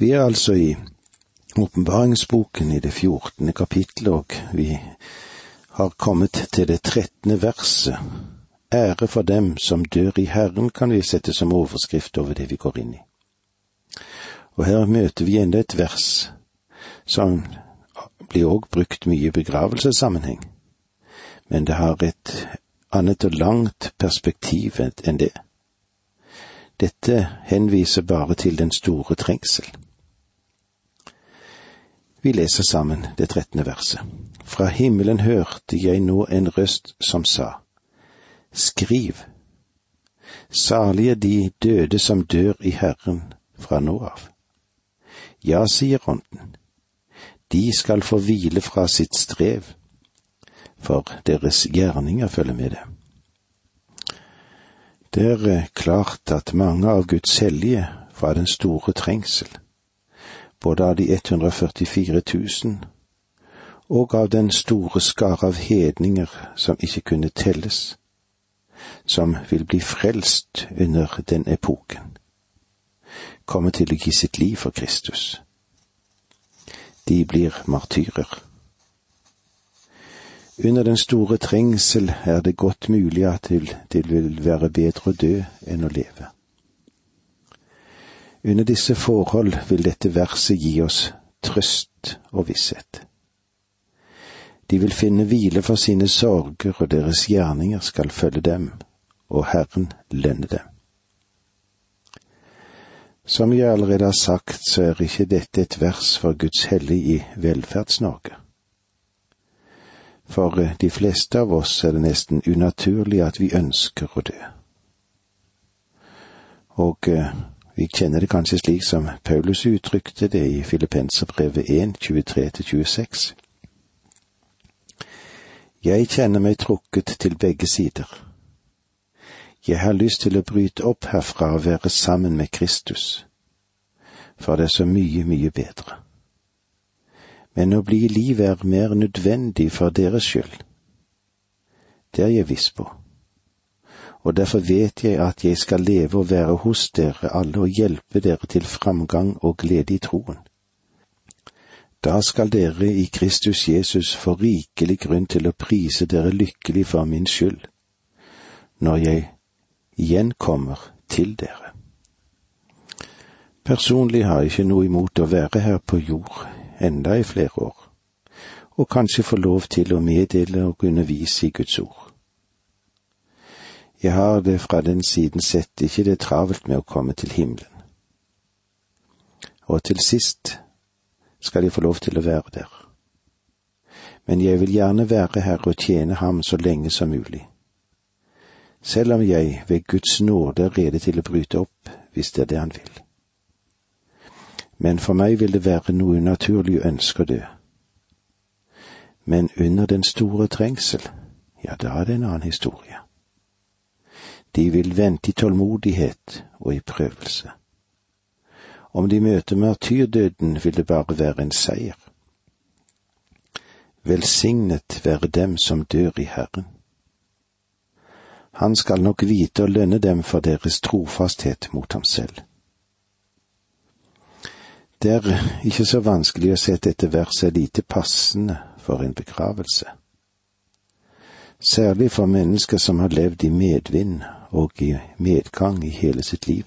Vi er altså i åpenbaringsboken i det fjortende kapittelet, og vi har kommet til det trettende verset. Ære for dem som dør i Herren, kan vi sette som overskrift over det vi går inn i. Og her møter vi enda et vers som blir òg brukt mye i begravelsessammenheng, men det har et annet og langt perspektiv enn det. Dette henviser bare til den store trengsel. Vi leser sammen det trettende verset. Fra himmelen hørte jeg nå en røst som sa, Skriv, salige de døde som dør i Herren fra nå av. Ja, sier Ånden, de skal få hvile fra sitt strev, for deres gjerninger følger med det. Det er eh, klart at mange av Guds hellige fra den store trengsel både av de 144 000 og av den store skare av hedninger som ikke kunne telles, som vil bli frelst under den epoken, komme til å gi sitt liv for Kristus. De blir martyrer. Under den store trengsel er det godt mulig at det vil være bedre å dø enn å leve. Under disse forhold vil dette verset gi oss trøst og visshet. De vil finne hvile for sine sorger, og deres gjerninger skal følge dem, og Herren lønne dem. Som jeg allerede har sagt, så er ikke dette et vers for Guds hellige i Velferds-Norge. For eh, de fleste av oss er det nesten unaturlig at vi ønsker å dø. Og eh, vi kjenner det kanskje slik som Paulus uttrykte det i Filippenserbrevet 1, 23-26. Jeg kjenner meg trukket til begge sider. Jeg har lyst til å bryte opp herfra og være sammen med Kristus, for det er så mye, mye bedre. Men å bli i livet er mer nødvendig for deres skyld. Det er jeg viss på og derfor vet jeg at jeg skal leve og være hos dere alle og hjelpe dere til framgang og glede i troen. Da skal dere i Kristus Jesus få rikelig grunn til å prise dere lykkelig for min skyld, når jeg igjen kommer til dere. Personlig har jeg ikke noe imot å være her på jord enda i flere år, og kanskje få lov til å meddele og undervise i Guds ord. Jeg har det fra den siden sett ikke det travelt med å komme til himmelen. Og til sist skal jeg få lov til å være der. Men jeg vil gjerne være her og tjene ham så lenge som mulig. Selv om jeg ved Guds nåde er rede til å bryte opp, hvis det er det han vil. Men for meg vil det være noe unaturlig å ønske å dø. Men under den store trengsel, ja, da er det en annen historie. De vil vente i tålmodighet og i prøvelse. Om de møter martyrdøden, vil det bare være en seier. Velsignet være dem som dør i Herren. Han skal nok vite å lønne dem for deres trofasthet mot ham selv. Det er ikke så vanskelig å se at dette verset er lite passende for en begravelse. Særlig for mennesker som har levd i medvind og i medgang i hele sitt liv.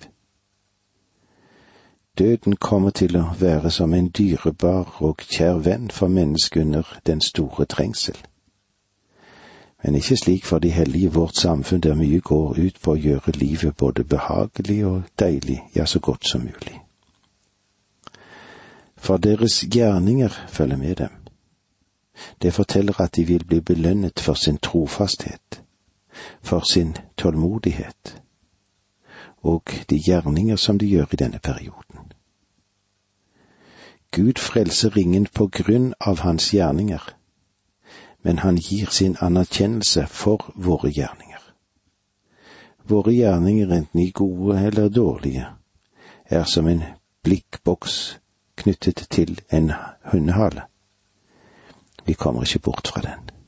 Døden kommer til å være som en dyrebar og kjær venn for mennesket under den store trengsel. Men ikke slik for de hellige i vårt samfunn der mye går ut på å gjøre livet både behagelig og deilig, ja, så godt som mulig. For deres gjerninger følger med dem. Det forteller at de vil bli belønnet for sin trofasthet, for sin tålmodighet og de gjerninger som de gjør i denne perioden. Gud frelser ingen på grunn av hans gjerninger, men han gir sin anerkjennelse for våre gjerninger. Våre gjerninger, enten de gode eller dårlige, er som en blikkboks knyttet til en hundehale. Vi kommer ikke bort fra den.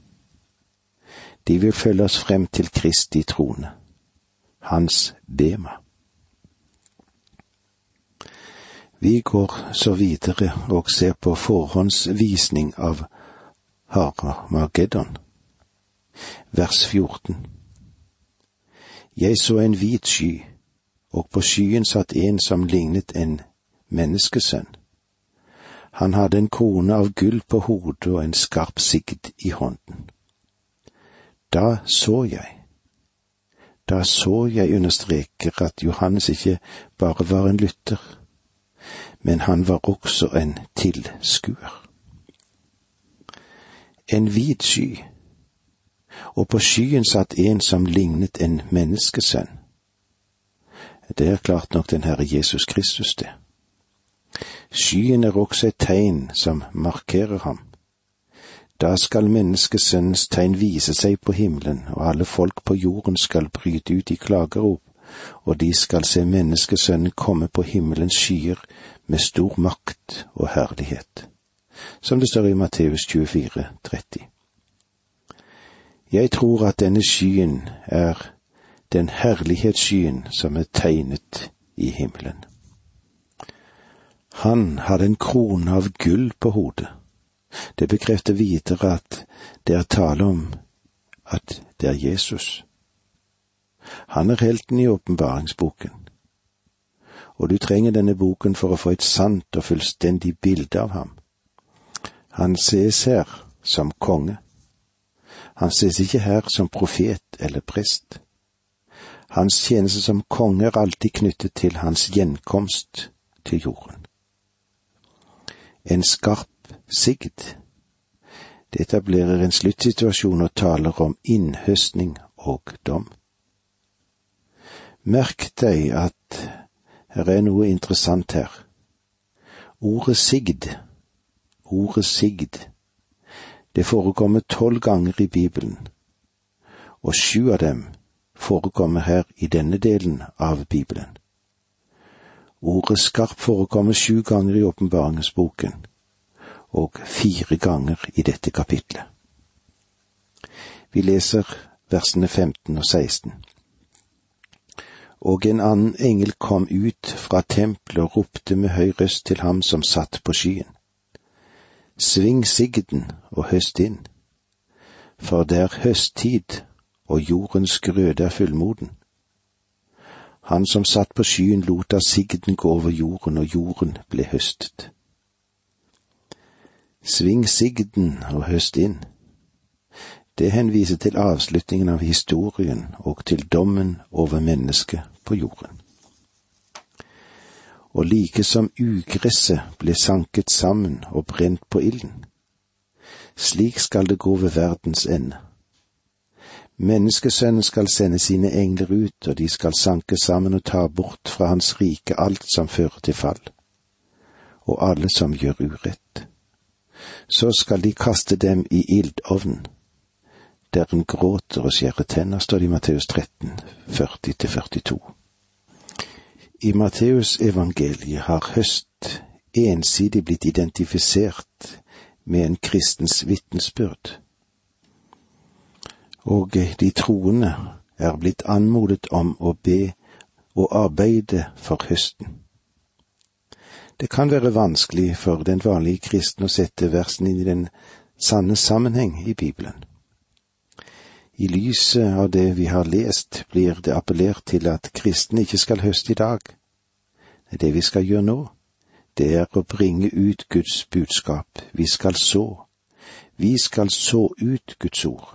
De vil følge oss frem til Kristi trone, hans bema. Vi går så videre og ser på forhåndsvisning av Haramageddon. Vers 14. Jeg så en hvit sky, og på skyen satt en som lignet en menneskesønn. Han hadde en krone av gull på hodet og en skarp sigd i hånden. Da så jeg. Da så jeg understreker at Johannes ikke bare var en lytter, men han var også en tilskuer. En hvit sky, og på skyen satt en som lignet en menneskesønn. Det er klart nok den Herre Jesus Kristus, det. Skyen er også et tegn som markerer ham. Da skal menneskesønnens tegn vise seg på himmelen, og alle folk på jorden skal bryte ut i klagerop, og de skal se menneskesønnen komme på himmelens skyer med stor makt og herlighet, som det står i Matteus 24, 30. Jeg tror at denne skyen er den herlighetsskyen som er tegnet i himmelen. Han hadde en krone av gull på hodet. Det bekrefter videre at det er tale om at det er Jesus. Han er helten i åpenbaringsboken. Og du trenger denne boken for å få et sant og fullstendig bilde av ham. Han ses her som konge. Han ses ikke her som profet eller prest. Hans tjeneste som konge er alltid knyttet til hans gjenkomst til jorden. En skarp sigd. Det etablerer en sluttsituasjon og taler om innhøstning og dom. Merk deg at her er noe interessant her. Ordet sigd, ordet sigd, det forekommer tolv ganger i Bibelen, og sju av dem forekommer her i denne delen av Bibelen. Ordet skarp forekommer sju ganger i åpenbaringsboken, og fire ganger i dette kapitlet. Vi leser versene 15 og 16 og en annen engel kom ut fra tempelet og ropte med høy røst til ham som satt på skyen. Sving sigden og høst inn, for det er høsttid og jordens grøde er fullmoden. Han som satt på skyen lot av sigden gå over jorden, og jorden ble høstet. Sving sigden og høst inn. Det henviser til avslutningen av historien og til dommen over mennesket på jorden. Og like som ugresset ble sanket sammen og brent på ilden, slik skal det gå ved verdens ende. Menneskesønnen skal sende sine engler ut, og de skal sanke sammen og ta bort fra hans rike alt som fører til fall, og alle som gjør urett. Så skal de kaste dem i ildovnen, der hun gråter og skjærer tenner, står det i Matteus 13, 40-42. I Matteus evangeliet har høst ensidig blitt identifisert med en kristens vitnesbyrd, og de troende er blitt anmodet om å be og arbeide for høsten. Det kan være vanskelig for den vanlige kristen å sette versen inn i den sanne sammenheng i Bibelen. I lyset av det vi har lest, blir det appellert til at kristne ikke skal høste i dag. Det vi skal gjøre nå, det er å bringe ut Guds budskap. Vi skal så. Vi skal så ut Guds ord.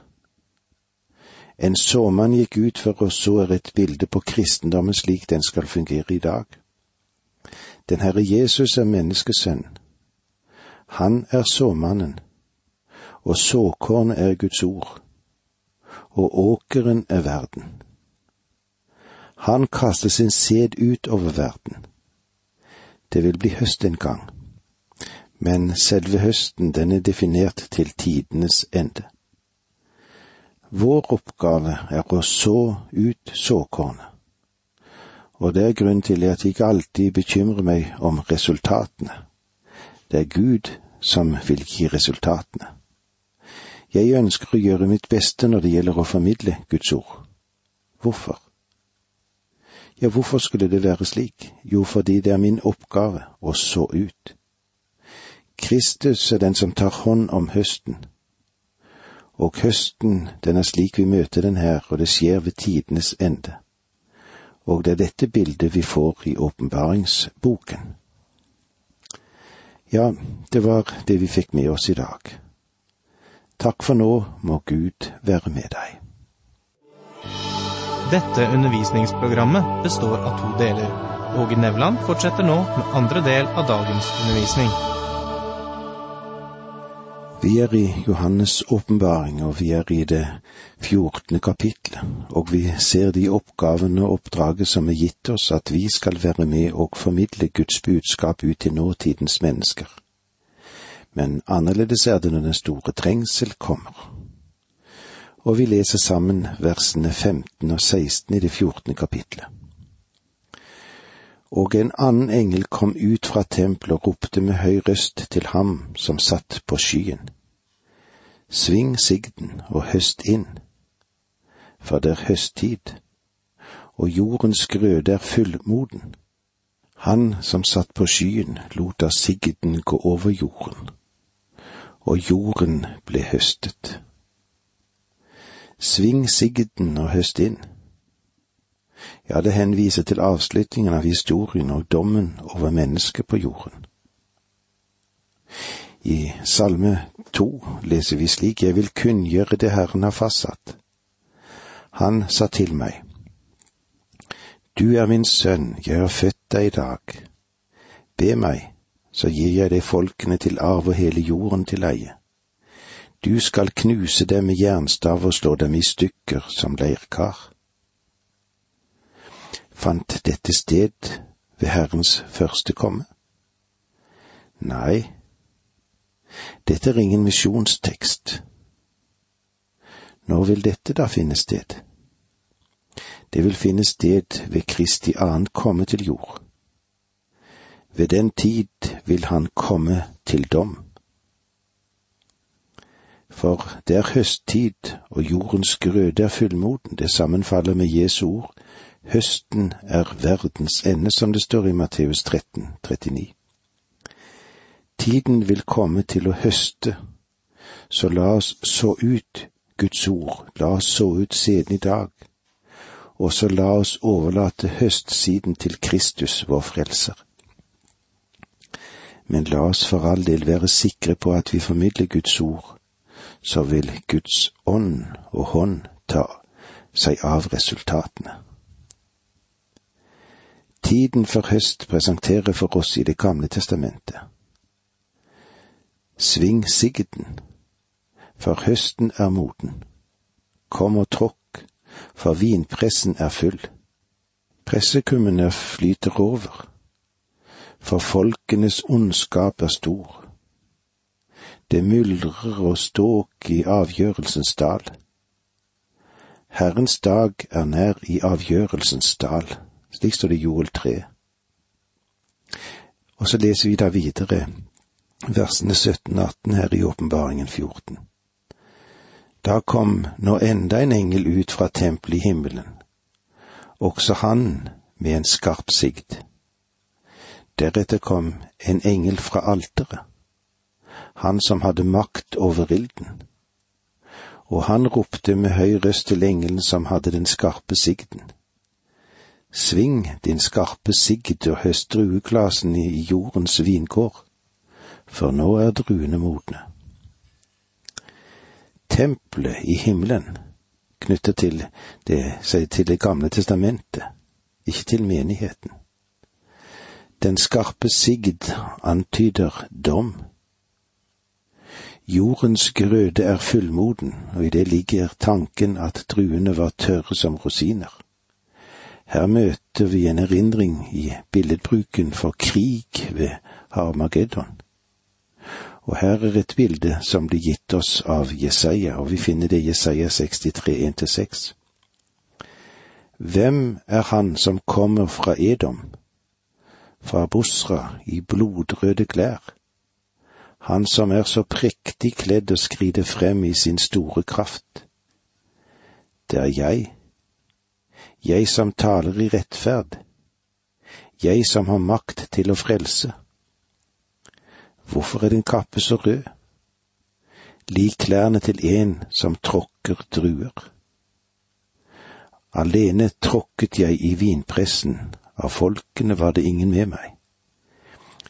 En såmann gikk ut for å så er et bilde på kristendommen slik den skal fungere i dag. Den Herre Jesus er menneskesønn. Han er såmannen, og såkornet er Guds ord og åkeren er verden. Han kaster sin sæd ut over verden. Det vil bli høst en gang, men selve høsten den er definert til tidenes ende. Vår oppgave er å så ut såkornet, og det er grunnen til at jeg ikke alltid bekymrer meg om resultatene. Det er Gud som vil gi resultatene. Jeg ønsker å gjøre mitt beste når det gjelder å formidle Guds ord. Hvorfor? Ja, hvorfor skulle det være slik? Jo, fordi det er min oppgave å så ut. Kristus er den som tar hånd om høsten. Og høsten, den er slik vi møter den her, og det skjer ved tidenes ende. Og det er dette bildet vi får i åpenbaringsboken. Ja, det var det vi fikk med oss i dag. Takk for nå, må Gud være med deg. Dette undervisningsprogrammet består av to deler. Åge Nevland fortsetter nå med andre del av dagens undervisning. Vi er i Johannes' åpenbaring, og vi er i det fjortende kapitlet, og vi ser de oppgavene og oppdraget som er gitt oss, at vi skal være med og formidle Guds budskap ut til nåtidens mennesker. Men annerledes er det når den store trengsel kommer. Og vi leser sammen versene 15 og 16 i det fjortende kapitlet. Og en annen engel kom ut fra tempelet og ropte med høy røst til ham som satt på skyen. Sving sigden og høst inn, for det er høsttid, og jordens grøde er fullmoden. Han som satt på skyen, lot da sigden gå over jorden, og jorden ble høstet. Sving sigden og høst inn. Ja, det henviser til avslutningen av historien og dommen over mennesket på jorden. I Salme to leser vi slik, Jeg vil kunngjøre det Herren har fastsatt. Han sa til meg, Du er min sønn, jeg har født deg i dag. Be meg, så gir jeg deg folkene til arv og hele jorden til eie. Du skal knuse dem med jernstav og slå dem i stykker som leirkar. Fant dette sted ved Herrens første komme? Nei, dette er ingen misjonstekst. Når vil dette da finne sted? Det vil finne sted ved Kristi annen komme til jord. Ved den tid vil han komme til dom. For det er høsttid, og jordens grøde er fullmoden, det sammenfaller med Jesu ord. Høsten er verdens ende, som det står i Matteus 13, 39. Tiden vil komme til å høste, så la oss så ut Guds ord, la oss så ut seden i dag, og så la oss overlate høstsiden til Kristus, vår frelser. Men la oss for all del være sikre på at vi formidler Guds ord, så vil Guds ånd og hånd ta seg av resultatene. Tiden for høst presenterer for oss i Det gamle testamentet. Sving sigden, for høsten er moden. Kom og tråkk, for vinpressen er full. Pressekummene flyter over, for folkenes ondskap er stor. Det myldrer og ståk i avgjørelsens dal. Herrens dag er nær i avgjørelsens dal, slik står det i Joel 3. Og så leser vi da videre versene 17 og 18 her i Åpenbaringen 14. Da kom nå enda en engel ut fra tempelet i himmelen, også han med en skarp sigd. Deretter kom en engel fra alteret, han som hadde makt over ilden, og han ropte med høy røst til engelen som hadde den skarpe sigden. Sving din skarpe sigd og høst drueklasen i jordens vinkår, for nå er druene modne. Tempelet i himmelen knytter til det, til det gamle testamentet, ikke til menigheten. Den skarpe sigd antyder dom. Jordens grøde er fullmoden, og i det ligger tanken at druene var tørre som rosiner. Her møter vi en erindring i billedbruken for krig ved Harmageddon. Og her er et bilde som blir gitt oss av Jesaja, og vi finner det i Jesaja 63, 1-6. Hvem er han som kommer fra Edom, fra Bosra i blodrøde klær? Han som er så prektig kledd og skrider frem i sin store kraft. Det er jeg. Jeg som taler i rettferd, jeg som har makt til å frelse. Hvorfor er din kappe så rød? Lik klærne til en som tråkker druer. Alene tråkket jeg i vinpressen, av folkene var det ingen med meg.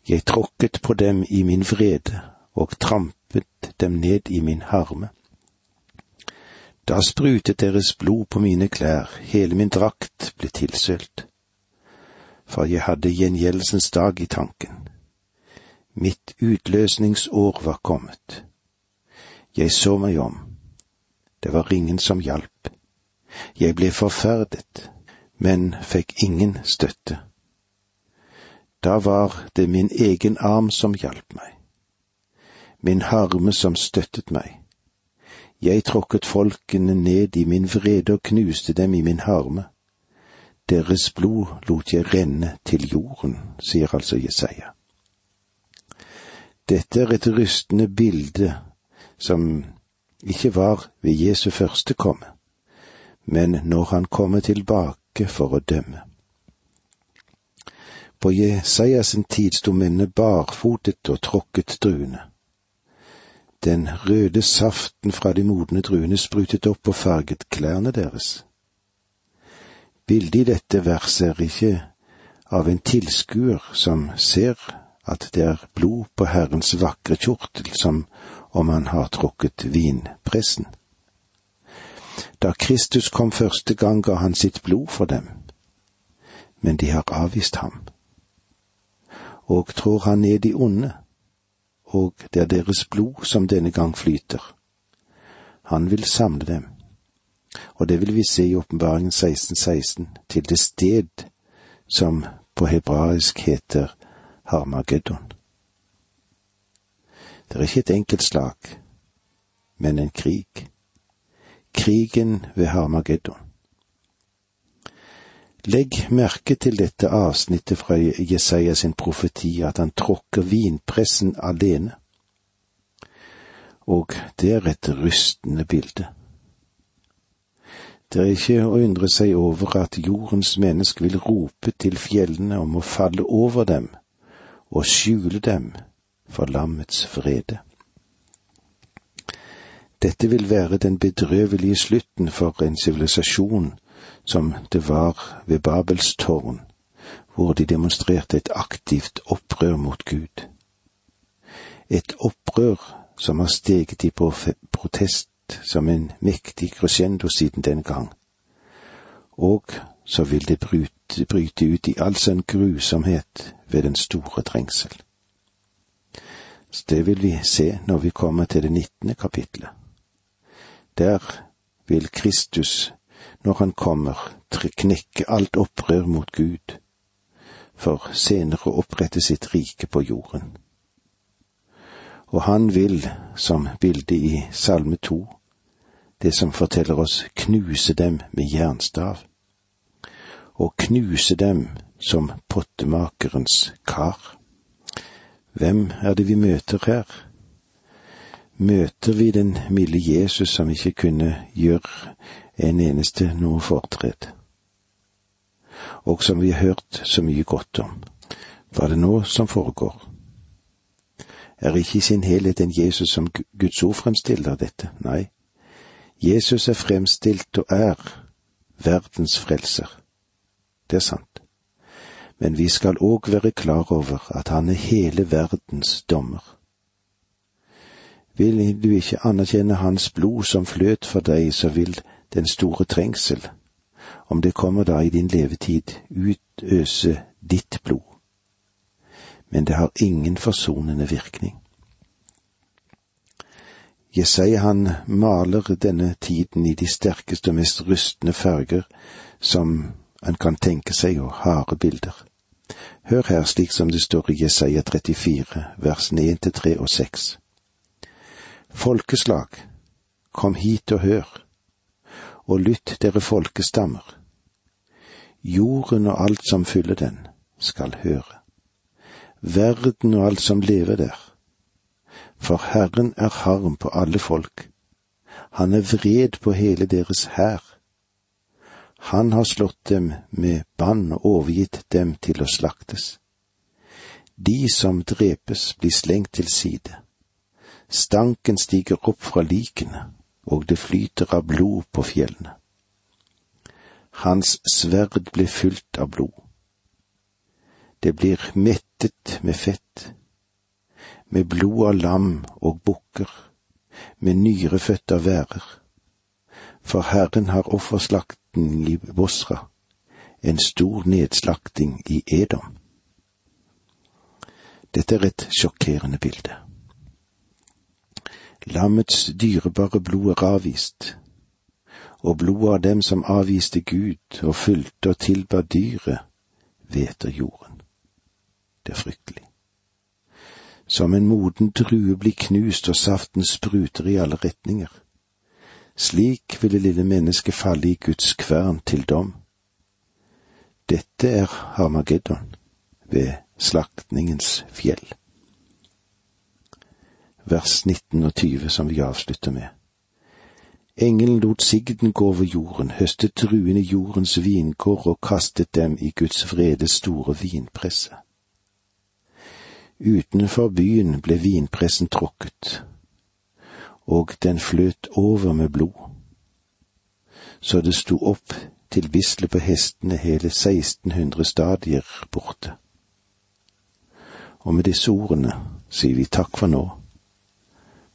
Jeg tråkket på dem i min vrede og trampet dem ned i min harme. Da sprutet deres blod på mine klær, hele min drakt ble tilsølt. For jeg hadde gjengjeldelsens dag i tanken. Mitt utløsningsår var kommet. Jeg så meg om. Det var ingen som hjalp. Jeg ble forferdet, men fikk ingen støtte. Da var det min egen arm som hjalp meg, min harme som støttet meg. Jeg tråkket folkene ned i min vrede og knuste dem i min harme. Deres blod lot jeg renne til jorden, sier altså Jesaja. Dette er et rystende bilde som ikke var ved Jesu første komme, men når han kommer tilbake for å dømme. På Jesajas tid sto mennene barfotet og tråkket druene. Den røde saften fra de modne druene sprutet opp og farget klærne deres. Bildet i dette verset er ikke av en tilskuer som ser at det er blod på Herrens vakre kjortel som om han har tråkket vinpressen. Da Kristus kom første gang, ga han sitt blod for dem, men de har avvist ham. Og trår han ned de onde, og det er deres blod som denne gang flyter. Han vil samle dem, og det vil vi se i åpenbaringen 1616, til det sted som på hebraisk heter Harmageddon. Det er ikke et enkelt slag, men en krig. Krigen ved Harmageddon. Legg merke til dette avsnittet fra Jesaja sin profeti, at han tråkker vinpressen alene. Og det er et rystende bilde. Det er ikke å undre seg over at jordens menneske vil rope til fjellene om å falle over dem og skjule dem for lammets vrede. Dette vil være den bedrøvelige slutten for en sivilisasjon som det var ved Babels tårn, hvor de demonstrerte et aktivt opprør mot Gud. Et opprør som har steget i protest som en mektig crescendo siden den gang. Og så vil det bryte, bryte ut i all sin grusomhet ved den store trengsel. Det vil vi se når vi kommer til det nittende kapitlet. Der vil Kristus, når han kommer, knekke alt opprør mot Gud, for senere å opprette sitt rike på jorden. Og han vil, som bildet i Salme to, det som forteller oss knuse dem med jernstav, og knuse dem som pottemakerens kar. Hvem er det vi møter her? Møter vi den milde Jesus som ikke kunne gjøre en eneste noe fortred, og som vi har hørt så mye godt om? Hva er det nå som foregår? Er ikke i sin helhet en Jesus som Guds ord fremstiller dette? Nei, Jesus er fremstilt og er verdens frelser. Det er sant men vi skal òg være klar over at han er hele verdens dommer. Vil du ikke anerkjenne hans blod som fløt for deg, så vil den store trengsel, om det kommer da i din levetid, utøse ditt blod. Men det har ingen forsonende virkning. Jesaja han maler denne tiden i de sterkeste og mest rystende farger som en kan tenke seg, og harde bilder. Hør her slik som det står i Jesaja 34, versene 1 til 3 og 6. Folkeslag, kom hit og hør, og lytt dere folkestammer. Jorden og alt som fyller den, skal høre. Verden og alt som lever der. For Herren er harm på alle folk. Han er vred på hele deres hær. Han har slått dem med bann og overgitt dem til å slaktes. De som drepes, blir slengt til side. Stanken stiger opp fra likene, og det flyter av blod på fjellene. Hans sverd blir fylt av blod. Det blir mettet med fett, med blod av lam og bukker, med nyrefødte værer. For Herren har offerslakten i Bosra, en stor nedslakting i Edom. Dette er et sjokkerende bilde. Lammets dyrebare blod er avvist, og blodet av dem som avviste Gud og fulgte og tilba dyret, hveter jorden. Det er fryktelig. Som en moden drue blir knust og saften spruter i alle retninger. Slik vil det lille mennesket falle i Guds kvern til dom. Dette er Harmageddon ved slaktningens fjell. Vers 19 og 20 som vi avslutter med. Engelen lot sigden gå over jorden, høstet druene i jordens vingård og kastet dem i Guds vrede store vinpresse. Utenfor byen ble vinpressen tråkket, og den fløt over med blod, så det sto opp til bislet på hestene hele 1600 stadier borte. Og med disse ordene sier vi takk for nå.